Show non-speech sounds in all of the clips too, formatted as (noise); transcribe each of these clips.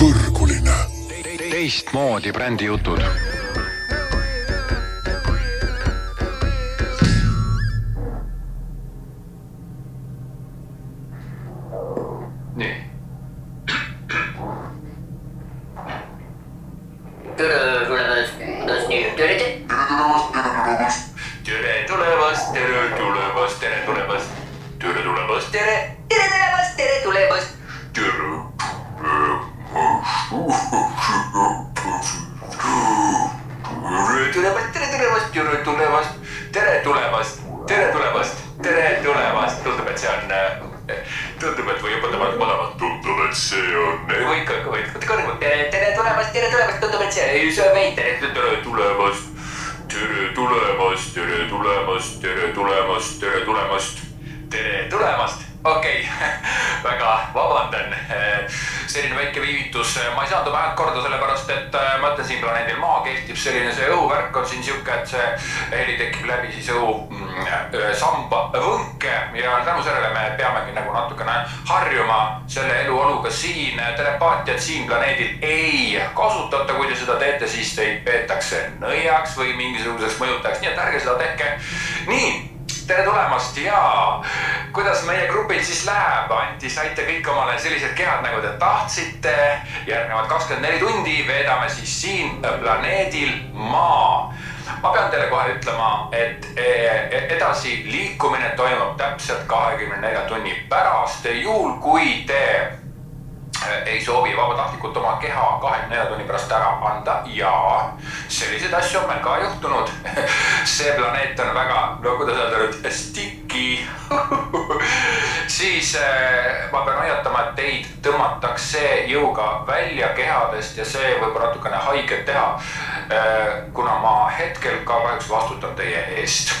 põrguline. teistmoodi brändijutud. tulemast, tere tulemast, tere tulemast, tere tulemast, tere tulemast, okei okay. (laughs) väga vabandan, selline väike viivitus, ma ei saanud oma häält korda, sellepärast et äh, ma ütlen, siin planeedil Maa kehtib selline, see õhuvärk on siin sihuke, et see heli tekib läbi siis õhu samba võnke ja tänu sellele me peamegi nagu natukene harjuma selle eluoluga siin, telepaatiat siin planeedil ei kasutata, kui te seda teete, siis teid peetakse nõiaks või mingisuguseks mõjutajaks, nii et ärge seda tehke. nii tere tulemast ja kuidas meie grupil siis läheb, Anti, saite kõik omale sellised kehad, nagu te tahtsite. järgnevad kakskümmend neli tundi veedame siis siin planeedil Maa. ma pean teile kohe ütlema, et e- edasi liikumine toimub täpselt kahekümne nelja tunni pärast, juhul kui te ei soovi vabatahtlikult oma keha kahekümne nelja tunni pärast ära anda ja selliseid asju on meil ka juhtunud. (laughs) see planeet on väga, no kuidas öelda nüüd, sticky. (laughs) siis äh, ma pean hoiatama, et teid tõmmatakse jõuga välja kehadest ja see võib natukene haiget teha. kuna ma hetkel ka kahjuks vastutan teie eest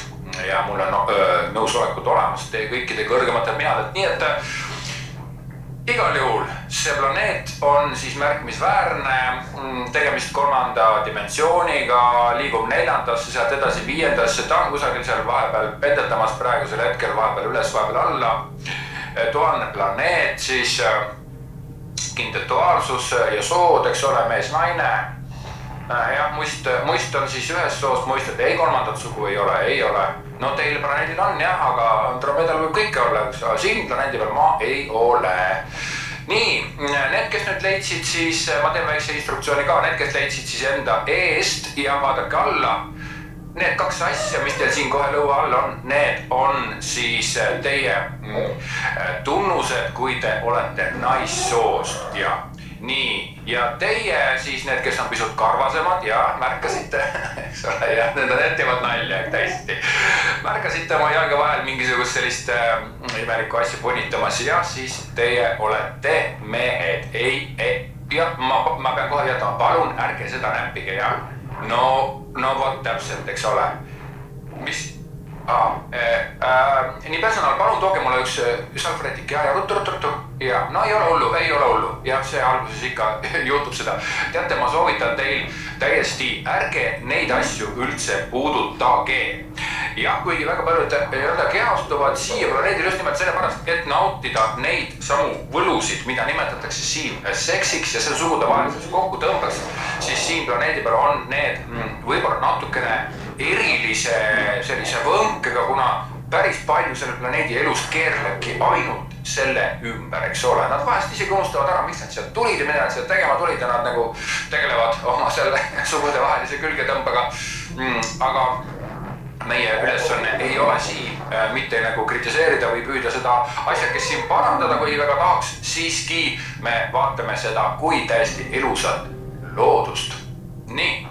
ja mul on öö, nõusolekud olemas teie kõikide kõrgematelt minadelt, nii et äh, igal juhul see planeet on siis märkimisväärne, tegemist kolmanda dimensiooniga, liigub neljandasse, sealt edasi viiendasse, ta on kusagil seal vahepeal pendeldamas praegusel hetkel vahepeal üles, vahepeal alla. tuhandene planeet siis, kindel duaalsus ja sood, eks ole, mees-naine. jah, muist, muist on siis ühest soost, muist, et ei kolmandat sugu ei ole, ei ole. no teil planeedil on jah, aga Andromedal võib kõike olla, eks ole, siin planeedi peal maa ei ole nii, need, kes nüüd leidsid, siis ma teen väikse instruktsiooni ka, need, kes leidsid siis enda eest ja vaadake alla. Need kaks asja, mis teil siin kohe lõua all on, need on siis teie mm, tunnused, kui te olete naissoost ja nii, ja teie siis need, kes on pisut karvasemad ja märkasite, (laughs) eks ole, ja need, need teevad nalja täiesti. märkasite oma jalge vahel mingisugust sellist äh, imelikku asja punitamas ja siis teie olete mehed, ei, ei, jah, ma, ma pean kohe jätma, palun ärge seda näppige ja no, no vot täpselt, eks ole. mis ah,? Äh, äh, nii personal, palun tooge mulle üks äh, salvrätik ja, ja ruttu, ruttu, ruttu ja no ei ole hullu, ei ole hullu, jah, see alguses ikka (laughs) juhtub seda. teate, ma soovitan teil täiesti, ärge neid asju üldse puudutage. jah, kuigi väga paljud nii-öelda kehastuvad siia planeedile just nimelt sellepärast, et nautida neid samu võlusid, mida nimetatakse siin seksiks ja see sugudevaheliseks kokkutõmbeks, siis siin planeedi peal on need mm, võib-olla natukene erilise sellise võnkega, kuna päris palju selle planeedi elust keerlebki ainult selle ümber, eks ole, nad vahest isegi unustavad ära, miks nad sealt tulid ja mida nad sealt tegema tulid ja nad nagu tegelevad oma selle (laughs) sugudevahelise külgetõmbega mm,. aga meie ülesanne ei ole siin äh, mitte nagu kritiseerida või püüda seda asjakest siin parandada, kui väga tahaks, siiski me vaatame seda kui täiesti ilusat loodust. nii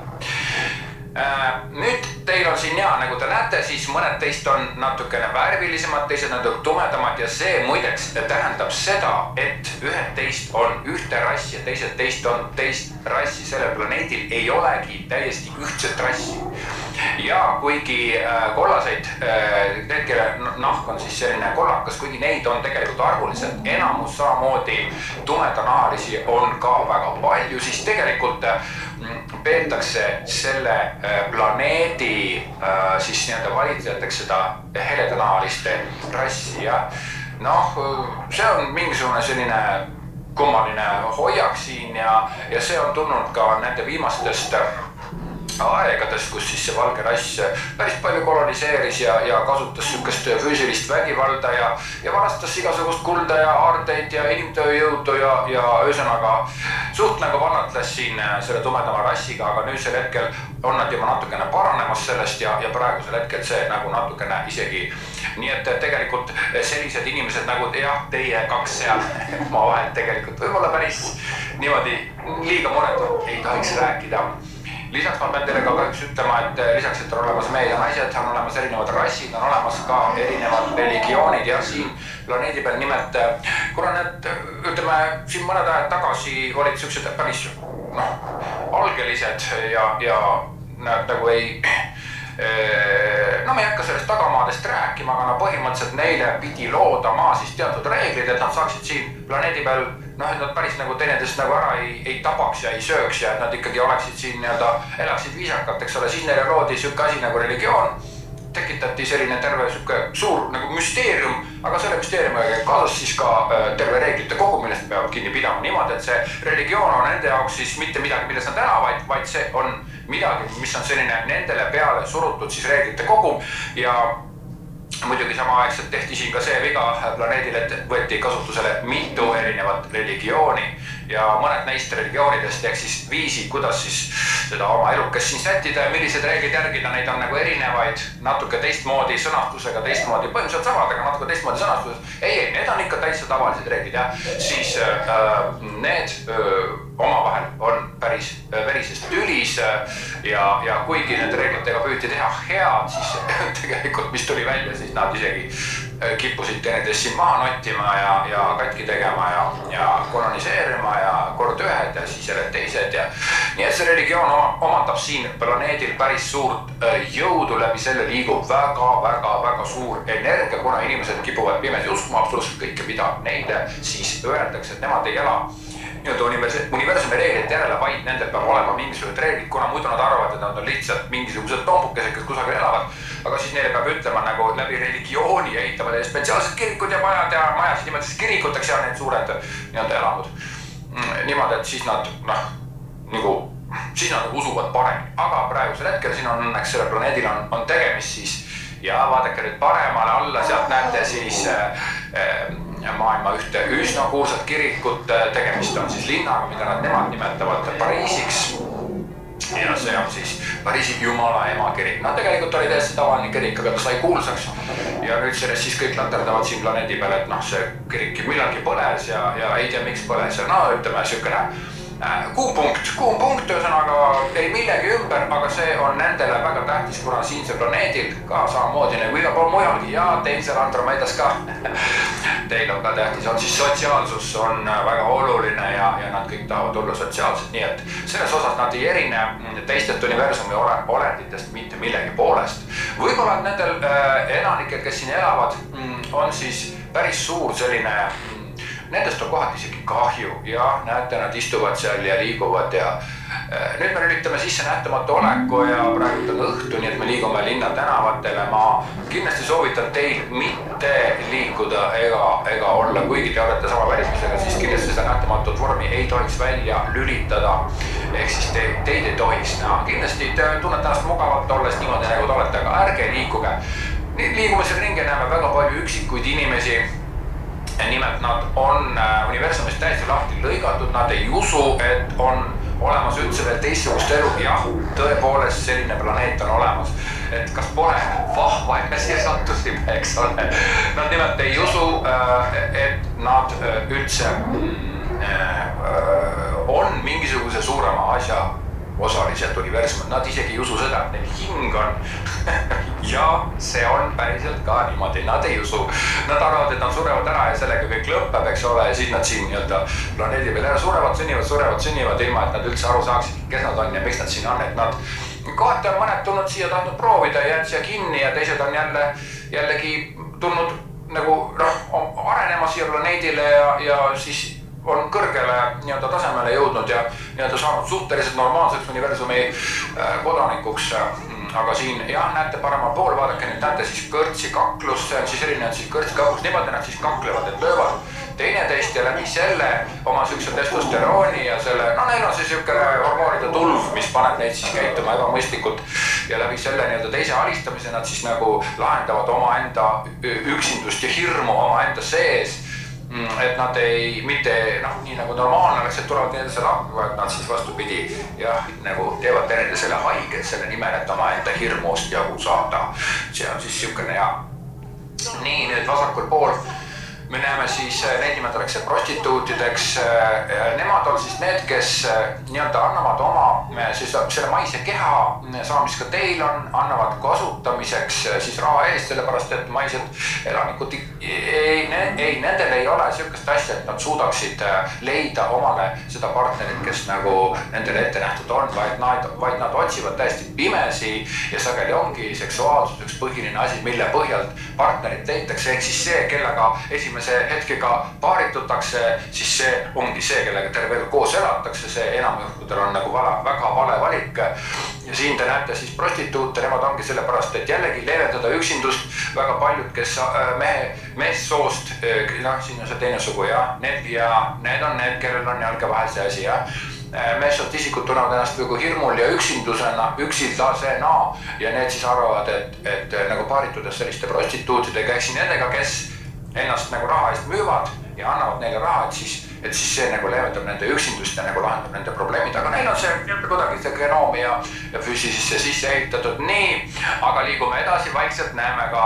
nüüd teil on siin ja nagu te näete, siis mõned teist on natukene värvilisemad, teised natuke tumedamad ja see muideks tähendab seda, et ühed teist on ühte rassi ja teised teist on teist rassi, sellel planeedil ei olegi täiesti ühtset rassi. Ja kuigi äh, kollaseid äh,, need, kelle nahk on siis selline kollakas, kuigi neid on tegelikult arvuliselt enamus, samamoodi tumedanahalisi on ka väga palju, siis tegelikult äh, peetakse selle planeedi siis nii-öelda valitsejateks seda heledanahaliste rassi ja noh, see on mingisugune selline kummaline hoiak siin ja, ja see on tulnud ka nende viimastest aegadest, kus siis see valge rass päris palju koloniseeris ja, ja kasutas sihukest füüsilist vägivalda ja, ja varastas igasugust kulda ja aardeid ja inimtööjõudu ja, ja ühesõnaga suht nagu vannatles siin selle tumedama rassiga, aga nüüdsel hetkel on nad juba natukene paranemas sellest ja, ja praegusel hetkel see nagu natukene isegi. nii et tegelikult sellised inimesed nagu jah, teie kaks seal (laughs) omavahel tegelikult võib-olla päris niimoodi liiga muretult ei tohiks rääkida lisaks ma pean teile ka kahjuks ütlema, et eh, lisaks, et on olemas mehed ja naised, on olemas erinevad rassid, on olemas ka erinevad religioonid ja siin planeedi peal nimelt, eh, kuna need ütleme siin mõned ajad tagasi olid siuksed päris noh, algelised ja, ja nad nagu ei eh, no me ei hakka sellest tagamaadest rääkima, aga no põhimõtteliselt neile pidi loodama siis teatud reeglid, et nad saaksid siin planeedi peal noh, et nad päris nagu teineteist nagu ära ei, ei tabaks ja ei sööks ja et nad ikkagi oleksid siin nii-öelda, elaksid viisakalt, eks ole, siis neile loodi sihuke asi nagu religioon. tekitati selline terve sihuke suur nagu müsteerium, aga selle müsteeriumiga kaasas siis ka äh, terve reeglite kogu, millest peavad kinni pidama niimoodi, et see religioon on nende jaoks siis mitte midagi, milles nad elavad, vaid see on midagi, mis on selline nendele peale surutud siis reeglite kogum ja muidugi samaaegselt tehti siin ka see viga planeedil, et võeti kasutusele mitu erinevat religiooni ja mõned neist religioonidest ehk siis viisid, kuidas siis seda oma elukest siin sättida ja milliseid reegleid järgida, neid on nagu erinevaid, natuke teistmoodi sõnastusega, teistmoodi, põhimõtteliselt samad, aga natuke teistmoodi sõnastuses. ei, ei, need on ikka täitsa tavalised reeglid jah, siis äh, need äh, omavahel on päris verises tülis äh, ja, ja kuigi nende reeglitega püüti teha head, siis (laughs) tegelikult, mis tuli välja, siis nad isegi Äh, kippusid teineteist siin maha nottima ja, ja katki tegema ja, ja koloniseerima ja kord ühed ja siis jälle teised ja. nii et see religioon omandab siin planeedil päris suurt äh, jõudu, läbi selle liigub väga-väga-väga suur energia, kuna inimesed kipuvad pimesi uskuma absoluutselt kõike, mida neile siis öeldakse, et nemad ei ela nii-öelda universumi reeglite järele, vaid nendel peab olema mingisugused reeglid, kuna muidu nad arvavad, et nad on lihtsalt mingisugused tombukesed, kes kusagil elavad. aga siis neile peab ütlema nagu läbi religiooni ehitama neile spetsiaalsed kirikud ja majad ja majasid nimetatakse kirikuteks ja need suured nii-öelda elamud. Mm, niimoodi, et siis nad noh, nagu siis nad nagu usuvad paremini, aga praegusel hetkel siin on õnneks sellel planeedil on, on tegemist siis ja vaadake nüüd paremale alla, sealt näete siis äh, äh, maailma ühte üsna kuulsat kirikut, tegemist on siis linnaga, mida nad nemad nimetavad Pariisiks. ja see on siis Pariisi Jumala ema kirik, no tegelikult oli täiesti tavaline kirik, aga ta sai kuulsaks. ja nüüd sellest siis kõik laterdavad siin planeedi peal, et noh, see kirik millalgi põles ja, ja ei tea, miks põles ja no ütleme Äh, kuupunkt, kuupunkt ühesõnaga ei millegi ümber, aga see on nendele väga tähtis, kuna siinsel planeedil ka samamoodi nagu igal pool mujalgi ja teisel Andromedas ka (laughs) Teil on ka tähtis, on siis sotsiaalsus on väga oluline ja, ja nad kõik tahavad olla sotsiaalsed, nii et selles osas nad ei erine teistest universumi olenditest mitte millegi poolest. võib-olla nendel äh, elanikel, kes siin elavad, mm, on siis päris suur selline nendest on kohati isegi kahju ja näete, nad istuvad seal ja liiguvad ja äh, nüüd me lülitame sisse nähtamatu oleku ja praegu on õhtu, nii et me liigume linna tänavatele. ma kindlasti soovitan teil mitte liikuda ega, ega olla, kuigi te olete sama välismusega, siis kindlasti seda nähtamatut vormi ei tohiks välja lülitada. ehk siis te, teid ei tohiks näha, kindlasti te tunnete ennast mugavalt olles niimoodi nagu te olete, aga ärge liikuge. liigume seal ringi, näeme väga palju üksikuid inimesi nimelt nad on äh, universumist täiesti lahti lõigatud, nad ei usu, et on olemas üldse veel teistsugust elu, jah, tõepoolest selline planeet on olemas. et kas pole vahva, et me siia sattusime, eks ole. Nad nimelt ei usu, äh, et nad äh, üldse on mingisuguse suurema asja osalised universumid, nad isegi ei usu seda, et neil hing on (laughs) ja see on päriselt ka niimoodi, nad ei usu. Nad arvavad, et nad surevad ära ja sellega kõik lõpeb, eks ole, ja siis nad siin nii-öelda planeedi peal ära surevad, sünnivad, surevad, sünnivad, ilma et nad üldse aru saaksid, kes nad on ja miks nad siin on, et nad kohati on mõned tulnud siia, tahtnud proovida jäänud siia kinni ja teised on jälle, jällegi tulnud nagu noh, arenema siia planeedile ja, ja siis on kõrgele nii-öelda tasemele jõudnud ja nii-öelda saanud suhteliselt normaalseks universumi äh, kodanikuks. Aga siin jah, näete paremal pool, vaadake nüüd näete siis kõrtsi kaklust, see on siis erinevad siis kõrtsi kaklust, niimoodi nad siis kaklevad, et löövad teineteist ja läbi selle oma siukse testosterooni ja selle, no neil on see siuke hormoonide tulv, mis paneb neid siis käituma ebamõistlikult. ja läbi selle nii-öelda teise alistamise nad siis nagu lahendavad omaenda üksindust ja hirmu omaenda sees et nad ei, mitte noh, nii nagu normaalne oleks, et tulevad teineteisele appi, vaid nad siis vastupidi jah, nagu teevad teineteisele haiget selle nimel, et omaenda hirmust jagu saada. see on siis niisugune ja nii nüüd vasakul pool me näeme siis, äh, neid nimetatakse prostituutideks. Äh, nemad on siis need, kes äh, nii-öelda annavad oma siis selle maise keha, sama mis ka teil on, annavad kasutamiseks siis raha eest, sellepärast et maised elanikud ei, ei, nendel ei ole sihukest asja, et nad suudaksid leida omale seda partnerit, kes nagu nendele ette nähtud on, vaid nad, vaid nad otsivad täiesti pimesi ja sageli ongi seksuaalsus üks põhiline asi, mille põhjalt partnerit leitakse, ehk siis see, kellega esimene esimese hetkega paaritutakse, siis see ongi see, kellega terve elu koos elatakse, see enamjuhtudel on nagu vala, väga vale valik. ja siin te näete siis prostituute, nemad ongi sellepärast, et jällegi leevendada üksindust. väga paljud, kes äh, mehe, meessoost, äh, noh, siin on see teine sugu jah, need ja need on need, kellel on jalge vahel see asi jah. Äh, meessoost isikud tunnevad ennast nagu hirmul ja üksindusena, üksildasena. Ja need siis arvavad, et, et nagu paaritudes selliste prostituutidega, siis nendega, kes ennast nagu raha eest müüvad ja annavad neile raha, et siis, et siis see nagu leevendab nende üksindust ja nagu lahendab nende probleemid, aga neil on see kuidagi see genoomi ja, ja füüsisesse sisse ehitatud. Nii, aga liigume edasi, vaikselt näeme ka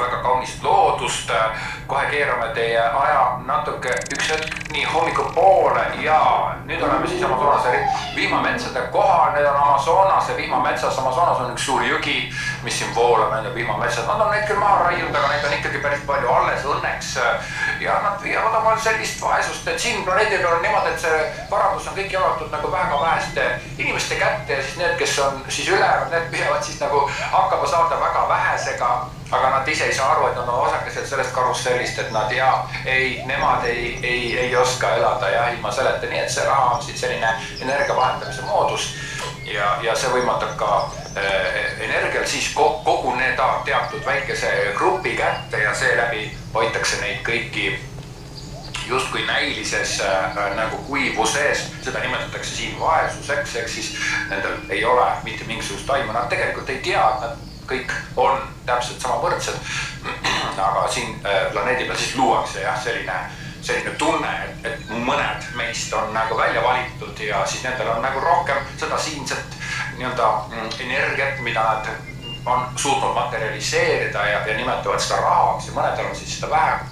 väga kaunist loodust. kohe keerame teie aja natuke üks hetk nii hommikupoole ja nüüd oleme siis Amazonase vihmametsade kohal, need on Amazonase vihmametsas, Amazonas on üks suur jõgi, mis siin voolab, nende vihmametsad, nad on neid küll maha raiunud, aga neid on ikkagi päris palju alles õnneks. ja nad viivad omal sellist vaesust, et siin planeedi peal on niimoodi, et see varandus on kõik jagatud nagu väga väheste inimeste kätte ja siis need, kes on siis ülejäänud, need püüavad siis nagu hakkama saada väga vähesega aga nad ise ei saa aru, et nad on osakesed sellest karussellist, et nad ja ei, nemad ei, ei, ei oska elada. Jah ilma selleta, nii et see raha on siis selline energia vahetamise moodus. ja, ja see võimaldab ka äh, energial siis koguneda teatud väikese grupi kätte ja seeläbi hoitakse neid kõiki justkui näilises äh, nagu kuivuses, seda nimetatakse siin vaesuseks, ehk siis nendel ei ole mitte mingisugust aimu, nad tegelikult ei tea, et nad kõik on täpselt sama võrdsed. (clears throat) aga siin äh, planeedi peal siis luuakse jah, selline, selline tunne, et, et mõned meist on nagu välja valitud ja siis nendel on nagu rohkem seda siinset nii-öelda mm, energiat, mida nad on suutnud materialiseerida ja, ja nimetavad seda rahaks ja mõnedel on siis seda vähem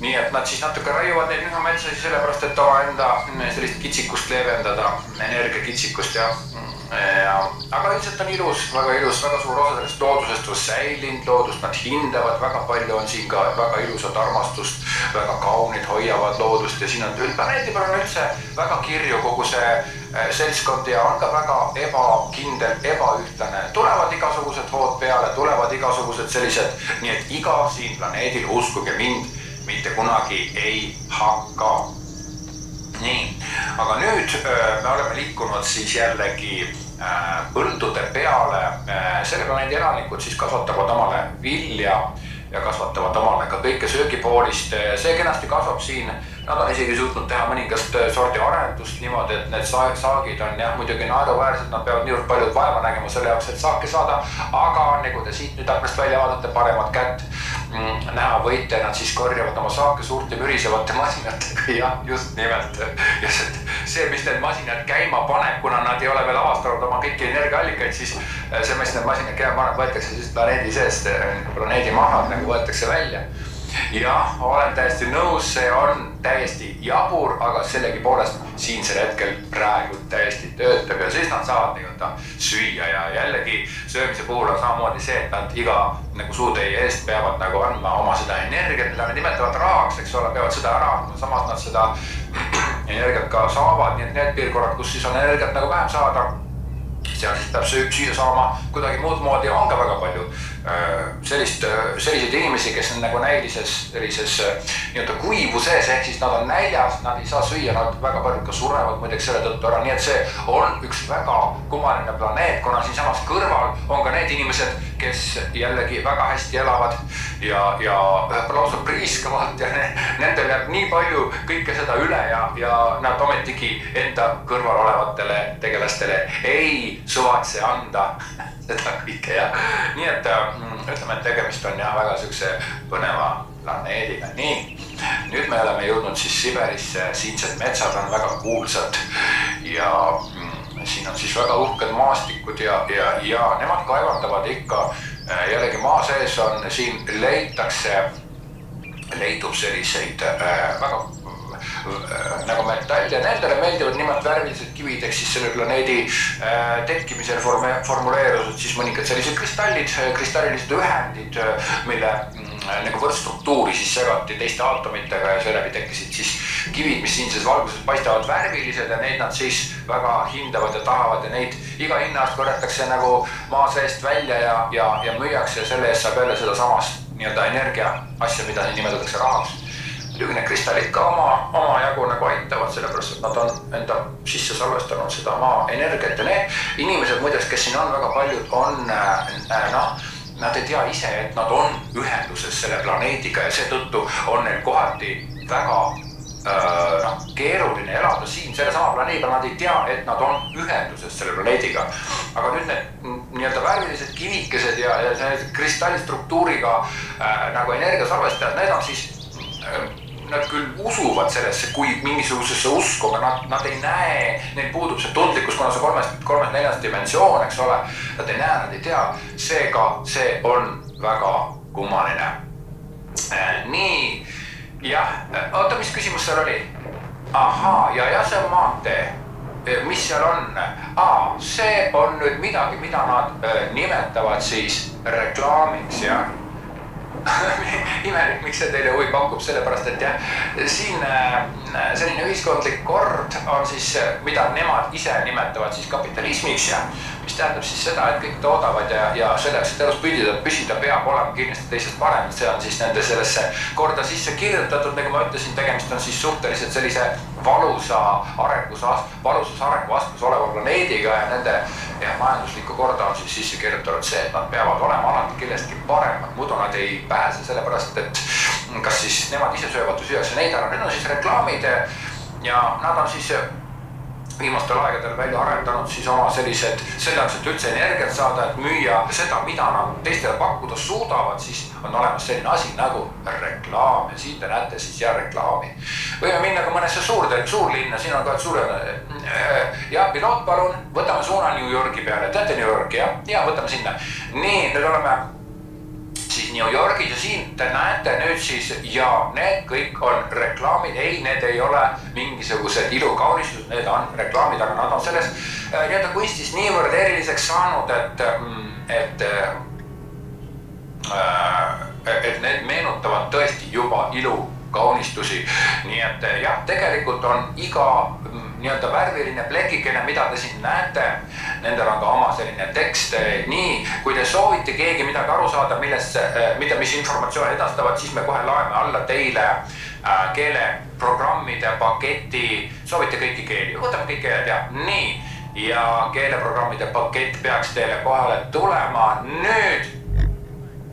nii et nad siis natuke raiuvad neid lihametsasid sellepärast, et omaenda mm, sellist kitsikust leevendada, energiakitsikust ja ja, aga üldiselt on ilus, väga ilus, väga suur osa sellest loodusest on säilinud, loodust nad hindavad, väga palju on siin ka väga ilusat armastust, väga kaunid hoiavad loodust ja siin on planeedi peal on üldse väga kirju kogu see äh, seltskond ja on ka väga ebakindel, ebaühtlane. tulevad igasugused hood peale, tulevad igasugused sellised, nii et iga siin planeedil, uskuge mind, mitte kunagi ei hakka nii, aga nüüd äh, me oleme liikunud siis jällegi äh, põldude peale. Äh, selle planeedi elanikud siis kasvatavad omale vilja ja kasvatavad omale ka kõike söögipoolist. see kenasti kasvab siin, nad on isegi suutnud teha mõningast sordi arendust niimoodi, et need saagid on jah, muidugi naeruväärsed, nad peavad niivõrd palju vaeva nägema selle jaoks, et saaki saada. aga nagu te siit nüüd aknast välja vaatate, paremat kätt Mm, näha võite, nad siis korjavad oma saake suurte mürisevate (laughs) masinatega, jah, just nimelt. ja see, see, mis need masinad käima paneb, kuna nad ei ole veel avastanud oma kõiki energiaallikaid, siis äh, see, mis need masinad käima paneb, võetakse siis planeedi seest, äh, planeedi maha nagu võetakse välja jah, olen täiesti nõus, see on täiesti jabur, aga sellegipoolest siinsel hetkel praegu täiesti töötab ja siis nad saavad nii-öelda süüa ja jällegi söömise puhul on samamoodi see, et nad iga nagu suutäie eest peavad nagu andma oma seda energiat, mida nad nimetavad rahaks, eks ole, peavad seda ära andma, samas nad seda (clears throat) energiat ka saavad, nii et need piirkonnad, kus siis on energiat nagu vähem saada seal siis peab süüa saama kuidagi muud moodi, on ka väga palju sellist, selliseid inimesi, kes on nagu näilises sellises nii-öelda kuivuses, ehk siis nad on näljas, nad ei saa süüa, nad väga paljud ka surevad muideks selle tõttu ära, nii et see on üks väga kummaline planeet, kuna siinsamas kõrval on ka need inimesed, kes jällegi väga hästi elavad ja, ja lausa priiskavad ja ne, nendel jääb nii palju kõike seda üle ja, ja nad ometigi enda kõrval olevatele tegelastele ei suvatse anda (laughs) seda kõike ja nii et mm, ütleme, et tegemist on jah, väga siukse põneva planeediga, nii. nüüd me oleme jõudnud siis Siberisse, siinsed metsad on väga kuulsad ja mm, siin on siis väga uhked maastikud ja, ja, ja nemad kaevandavad ikka äh, jällegi maa sees on, siin leitakse, leidub selliseid äh, väga nagu metall ja nendele meeldivad nimelt värvilised kivid, ehk siis selle planeedi äh, tekkimisel form-, formuleerusid siis mõningad sellised kristallid, kristallilised ühendid, mille mm, nagu võrdstruktuuri siis segati teiste aatomitega ja seeläbi tekkisid siis kivid, mis siinses valguses paistavad värvilised ja neid nad siis väga hindavad ja tahavad ja neid iga hinna eest korjatakse nagu maa seest välja ja, ja, ja müüakse ja selle eest saab jälle sedasamast nii-öelda energia asja, mida nimetatakse rahaks. Muidugi need kristallid ka oma, omajagu aitavad, sellepärast et nad on enda sisse salvestanud seda maa energiat ja need inimesed muideks, kes siin on, väga paljud on äh, noh, nad ei tea ise, et nad on ühenduses selle planeediga ja seetõttu on neil kohati väga äh, noh, keeruline elada siin sellesama planeediga, nad ei tea, et nad on ühenduses selle planeediga. aga nüüd need nii-öelda värvilised kivikesed ja, ja sellised kristallstruktuuriga äh, nagu energiasalvestajad, need on siis äh, nad küll usuvad sellesse kui mingisugusesse usku, aga nad, nad ei näe, neil puudub see tundlikkus, kuna see kolmes, kolmes-neljas dimensioon, eks ole. Nad ei näe, nad ei tea, seega see on väga kummaline. Äh, nii, jah, oota, mis küsimus seal oli? ahaa, ja, ja see on maantee äh, mis seal on ah,? see on nüüd midagi, mida nad äh, nimetavad siis reklaamiks, jah (laughs) imelik, miks see teile huvi pakub, sellepärast et jah, siin äh, selline ühiskondlik kord on siis, mida nemad ise nimetavad siis kapitalismiks ja mis tähendab siis seda, et kõik toodavad ja, ja selleks, et elus püsida, püsida peab olema kindlasti teisest parem, see on siis nende sellesse korda sisse kirjutatud, nagu ma ütlesin, tegemist on siis suhteliselt sellise valusa arengus, valusas arenguastmes oleva planeediga ja nende majanduslikku korda on siis sisse kirjutatud see, et nad peavad olema alati kellestki paremad, muidu nad ei pääse, sellepärast et kas siis nemad ise söövad või süüakse neid ära, need on siis reklaamid ja nad on siis viimastel aegadel välja arendanud siis oma sellised, selle jaoks, et üldse energiat saada, et müüa seda, mida nad teistele pakkuda suudavad, siis on olemas selline asi nagu reklaam. Ja siin te näete siis ja reklaami. võime minna ka mõnesse suurde, suurlinna, siin on ka suure äh, ja piloot, palun, võtame suuna New Yorgi peale, teate New Yorki jah, ja võtame sinna. nii, nüüd oleme New Yorgis ja siin te näete nüüd siis ja need kõik on reklaamid, ei, need ei ole mingisugused ilukaunistused, need on reklaamid, aga nad on selles äh, nii-öelda kunstis niivõrd eriliseks saanud, et, mm, et äh, et need meenutavad tõesti juba ilukaunistusi. nii et jah, tegelikult on iga mm, nii-öelda värviline plekikene, mida te siin näete, nendel on ka oma selline tekst. nii, kui te soovite keegi midagi aru saada, millest, mida, mis informatsiooni edastavad, siis me kohe laeme alla teile äh, keeleprogrammide paketi, soovite kõiki keeli, võtame kõik keeled ja nii. ja keeleprogrammide pakett peaks teile kohale tulema. Nüüd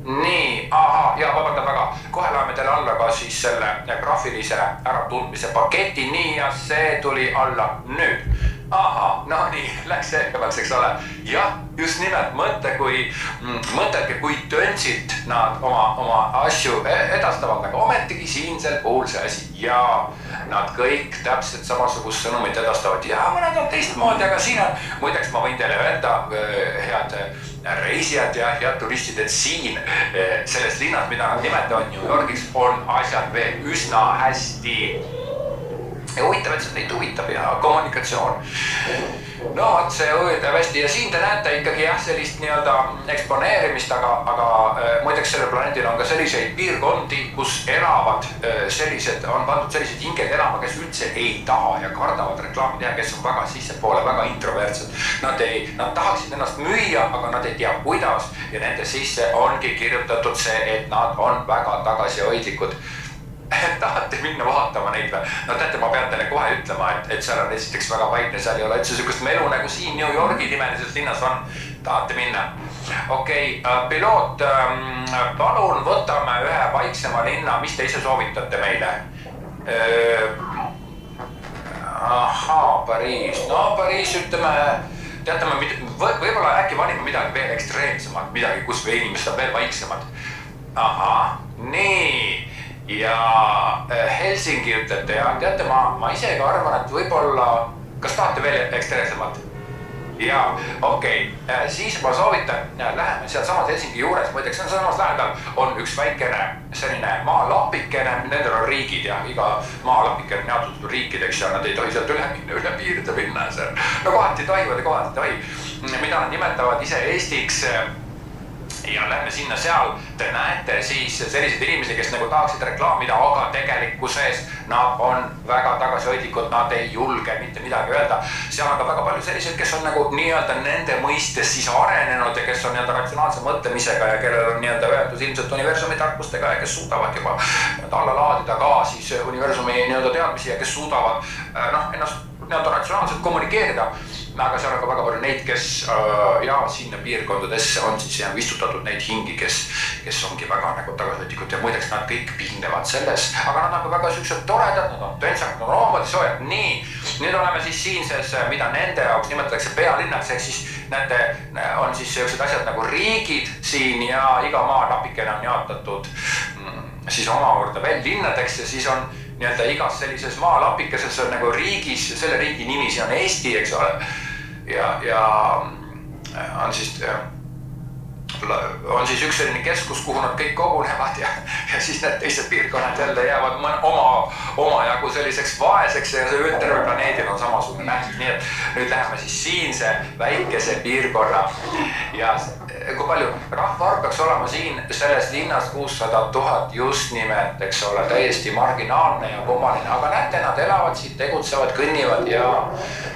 nii, ahah, ja vabandan väga, kohe loeme teile alla ka siis selle graafilise äratundmise paketi, nii ja see tuli alla nüüd. ahah, no nii, (laughs) läks selgemaks, eks ole. jah, just nimelt mõte, kui mm,, mõtelge, kui töntsilt nad oma, oma asju e-, edastavad, aga ometigi siinsel puhul see asi ja nad kõik täpselt samasugust sõnumit edastavad ja mõned on teistmoodi, aga siin on, muideks ma võin teile öelda, head reisijad ja head turistid, et siin eh, selles linnas, mida nad nimetavad New Yorgiks, on asjad veel üsna hästi ja huvitav, et neid huvitab ja kommunikatsioon. No vot, see huvitab hästi ja siin te näete ikkagi jah, sellist nii-öelda eksponeerimist, aga, aga äh, muideks sellel planeedil on ka selliseid piirkondi, kus elavad äh, sellised, on pandud sellised hinged elama, kes üldse ei taha ja kardavad reklaami teha, kes on väga sissepoole, väga introvertsed. Nad ei, nad tahaksid ennast müüa, aga nad ei tea, kuidas. Ja nende sisse ongi kirjutatud see, et nad on väga tagasihoidlikud (laughs) tahate minna vaatama neid või? no teate, ma pean teile kohe ütlema, et, et seal on esiteks väga vaikne, seal ei ole üldse sihukest melu nagu siin New Yorgi nimelises linnas on. tahate minna? okei okay, äh,, piloot äh,, palun võtame ühe vaiksema linna, mis te ise soovitate meile äh,? ahaa, Pariis, no Pariis ütleme teate, ma võib-olla äkki valime midagi veel ekstreemsemat, midagi, kus inimesed on veel vaiksemad. ahah, ja äh, Helsingi ütlete ja teate, ma, ma isegi arvan, et võib-olla, kas tahate veel ekstreemsemat? ja okei okay., äh, siis ma soovitan, äh, läheme sealsamas Helsingi juures, muideks see on samas lähedal, on üks väikene selline maalapikene, nendel on riigid ja iga maalapikene on jaotatud riikideks ja nad ei tohi sealt üle minna, üle piiride minna, see no kohati tohivad ja kohati ei tohi. mida nad nimetavad ise Eestiks ja lähme sinna seal, te näete siis selliseid inimesi, kes nagu tahaksid reklaamida, aga tegelikkuses nad on väga tagasihoidlikud, nad ei julge mitte midagi öelda. seal on ka väga palju selliseid, kes on nagu nii-öelda nende mõistes siis arenenud ja kes on nii-öelda ratsionaalse mõtlemisega ja kellel on nii-öelda ühendus ilmselt universumi tarkustega ja kes suudavad juba nii-öelda alla laadida ka siis universumi nii-öelda teadmisi ja kes suudavad noh, ennast nii-öelda ratsionaalselt kommunikeerida aga seal on ka väga palju neid, kes äh, ja sinna piirkondadesse on siis jäänud istutatud neid hingi, kes, kes ongi väga nagu tagasihoidlikud ja muideks nad kõik piinlevad selles, aga nad on ka väga siuksed toredad, nad on tentsakad, nad on omamoodi soojad. nii, nüüd oleme siis siinses, mida nende jaoks nimetatakse pealinnaks, ehk siis näete, on siis siuksed asjad nagu riigid siin ja iga maanapikene on jaotatud mm, siis omakorda veel linnadeks ja siis on nii-öelda igas sellises maalapikeses on nagu riigis, selle riigi nimi, see on Eesti, eks ole. Ja, ja äh, on siis, üks selline keskus, kuhu nad kõik kogunevad ja, ja siis need teised piirkonnad jälle jäävad oma, omajagu selliseks vaeseks ja see terve planeedil on samasugune nähtus, nii et nüüd läheme siis siinse väikese piirkonna ja kui palju? Rahvaarv peaks olema siin selles linnas kuussada tuhat just nimelt, eks ole, täiesti marginaalne ja kummaline, aga näete, nad elavad siin, tegutsevad, kõnnivad ja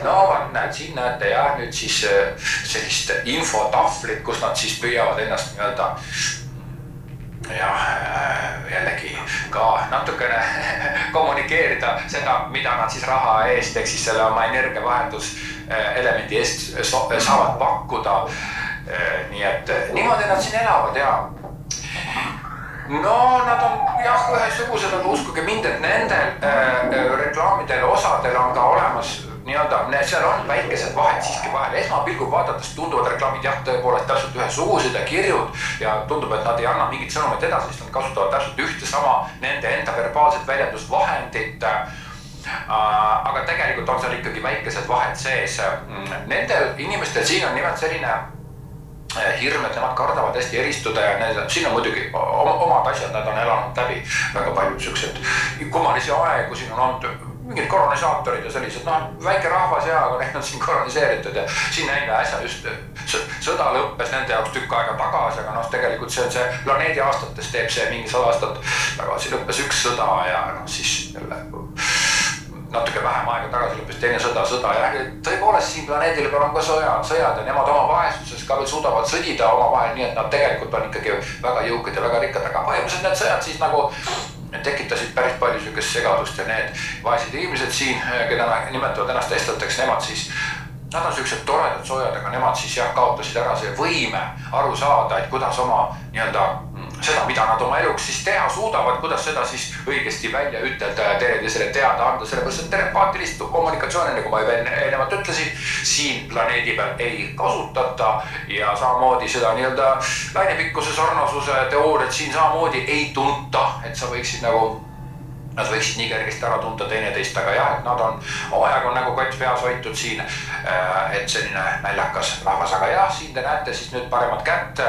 no vot, näed, siin näete jah, nüüd siis äh, sellist infotahvlit, kus nad siis püüavad ennast nii-öelda jah, äh, jällegi ka natukene (laughs) kommunikeerida seda, mida nad siis raha eest ehk siis selle oma energiavahenduselemendi eest saavad pakkuda. Äh, nii et äh, niimoodi nad siin elavad ja no nad on jah, ühesugused, aga uskuge mind, et nendel äh, reklaamidel osadel on ka olemas nii-öelda, seal on väikesed vahed siiski vahel, esmapilgul vaadates tunduvad reklaamid jah, tõepoolest täpselt ühesugused ja kirjud ja tundub, et nad ei anna mingit sõnumit edasi, sest nad kasutavad täpselt ühte sama nende enda verbaalset väljendusvahendit äh, aga tegelikult on seal ikkagi väikesed vahed sees. Nendel inimestel siin on nimelt selline Äh, hirm, et nemad kardavad hästi eristuda ja need, siin on muidugi omad asjad, nad on elanud läbi väga palju siukseid kummalisi aegu, siin on olnud mingid kolonisaatorid ja sellised, noh, väike rahvas ja, aga neid on siin koloniseeritud ja siin eile äsja just sõda lõppes nende jaoks tükk aega tagasi, aga noh, tegelikult see on see planeedi aastates teeb see mingi sada aastat tagasi lõppes üks sõda ja noh, siis jälle natuke vähem aega tagasi lõppes teine sõda, sõda ja tõepoolest siin planeedil peal on ka sõjad, sõjad ja nemad oma vaesuses ka veel suudavad sõdida omavahel, nii et nad tegelikult on ikkagi väga jõukad ja väga rikkad, aga põhimõtteliselt need sõjad siis nagu tekitasid päris palju sihukest segadust ja need vaesed inimesed siin, keda nimetavad ennast eestlateks, nemad siis Nad on siuksed toredad, soojad, aga nemad siis jah, kaotasid ära selle võime aru saada, et kuidas oma nii-öelda seda, mida nad oma eluks siis teha suudavad, kuidas seda siis õigesti välja ütelda ja teineteisele teada anda, sellepärast et telepaatilist kommunikatsiooni, nagu ma juba enne, eelnevalt ütlesin, siin planeedi peal ei kasutata ja samamoodi seda nii-öelda lainepikkuse sarnasuse teooriat siin samamoodi ei tunta, et sa võiksid nagu Nad võiksid nii kergesti ära tunda teineteist, aga jah, et nad on omajagu nagu kott peas hoitud siin. Äh, et selline naljakas rahvas, aga jah, siin te näete siis nüüd paremat kätt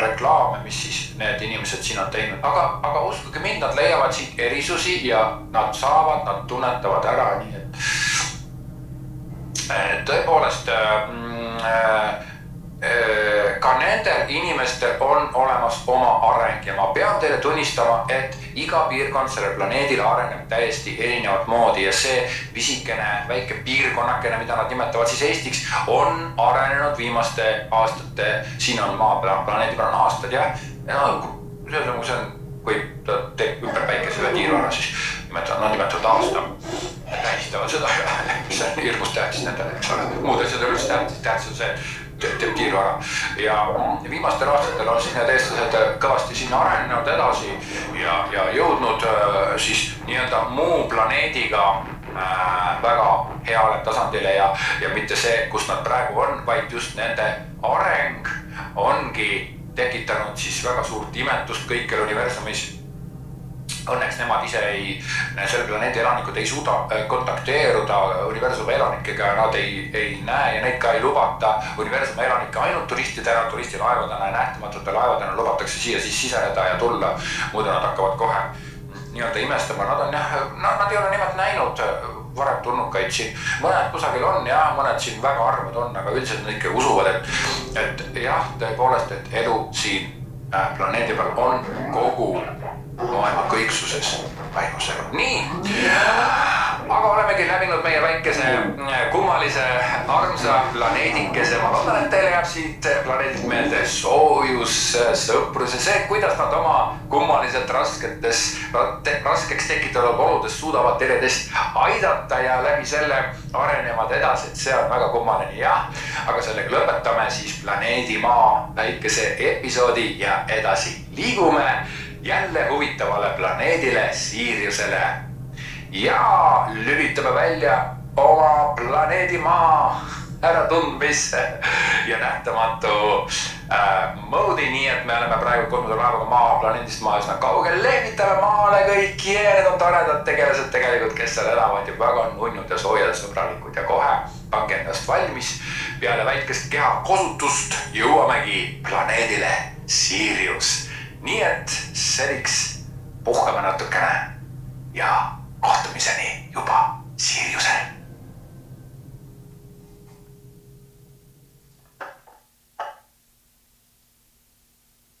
reklaame, mis siis need inimesed siin on teinud, aga, aga uskuge mind, nad leiavad siit erisusi ja nad saavad, nad tunnetavad ära, nii et tõepoolest mm, ka nendel inimestel on olemas oma areng ja ma pean teile tunnistama, et iga piirkond sellel planeedil areneb täiesti erinevat moodi ja see pisikene väike piirkonnakene, mida nad nimetavad siis Eestiks, on arenenud viimaste aastate, siin on maa peal, planeedi peal on aastad jah, no nagu see on, kui ta teeb ümber päikesele tiiru ära, siis nimetavad, nad nimetavad aasta. Tähistavad seda (laughs) see on hirmus tähtis nendele, eks ole, muud asjad ei ole üldse tähtis, tähtis on see, teeb tiiru ära. ja viimastel aastatel on siis need eestlased kõvasti sinna arenenud edasi ja, ja jõudnud äh, siis nii-öelda muu planeediga äh, väga heale tasandile ja, ja mitte see, kus nad praegu on, vaid just nende areng ongi tekitanud siis väga suurt imetust kõikjal universumis Õnneks nemad ise ei, selle planeedi elanikud ei suuda äh, kontakteeruda universumi elanikega nad ei, ei näe ja neid ka ei lubata universumi elanikke ainult turistidena, turistilaevadena ja nähtamatute laevadena lubatakse siia siis siseneda ja tulla. muidu nad hakkavad kohe nii-öelda imestama, nad on jah, nad ei ole nimelt näinud äh, varem tulnukaid siin, mõned kusagil on ja mõned siin väga harvad on, aga üldiselt nad ikka usuvad, et, et jah, tõepoolest, et elu siin äh, planeedi peal on kogu maailma kõiksuses ainus elu. nii, aga olemegi läbinud meie väikese äh, kummalise armsa planeedikese. ma loodan, et teile jääb siit planeedilt meelde soojus, sõprus ja see, kuidas nad oma kummaliselt rasketes, raskeks tekitatud oludes suudavad teineteist aidata ja läbi selle arenevad edasi, et see on väga kummaline, jah. aga sellega lõpetame siis planeedi Maa väikese episoodi ja edasi liigume jälle huvitavale planeedile Siiriusele. Ja lülitame välja oma planeedi Maa äratundmisse ja nähtamatu äh, moodi, nii et me oleme praegu kolmanda laevaga maa planeedist maa üsna kaugel, lehvitame maale kõik yeah,, need on toredad tegelased tegelikult, kes seal elavad ja väga nunnud ja soojad ja sõbralikud ja kohe pange ennast valmis. peale väikest keha kosutust jõuamegi planeedile Sirius nii et seniks puhkame natukene. Ja kohtumiseni juba Siriusel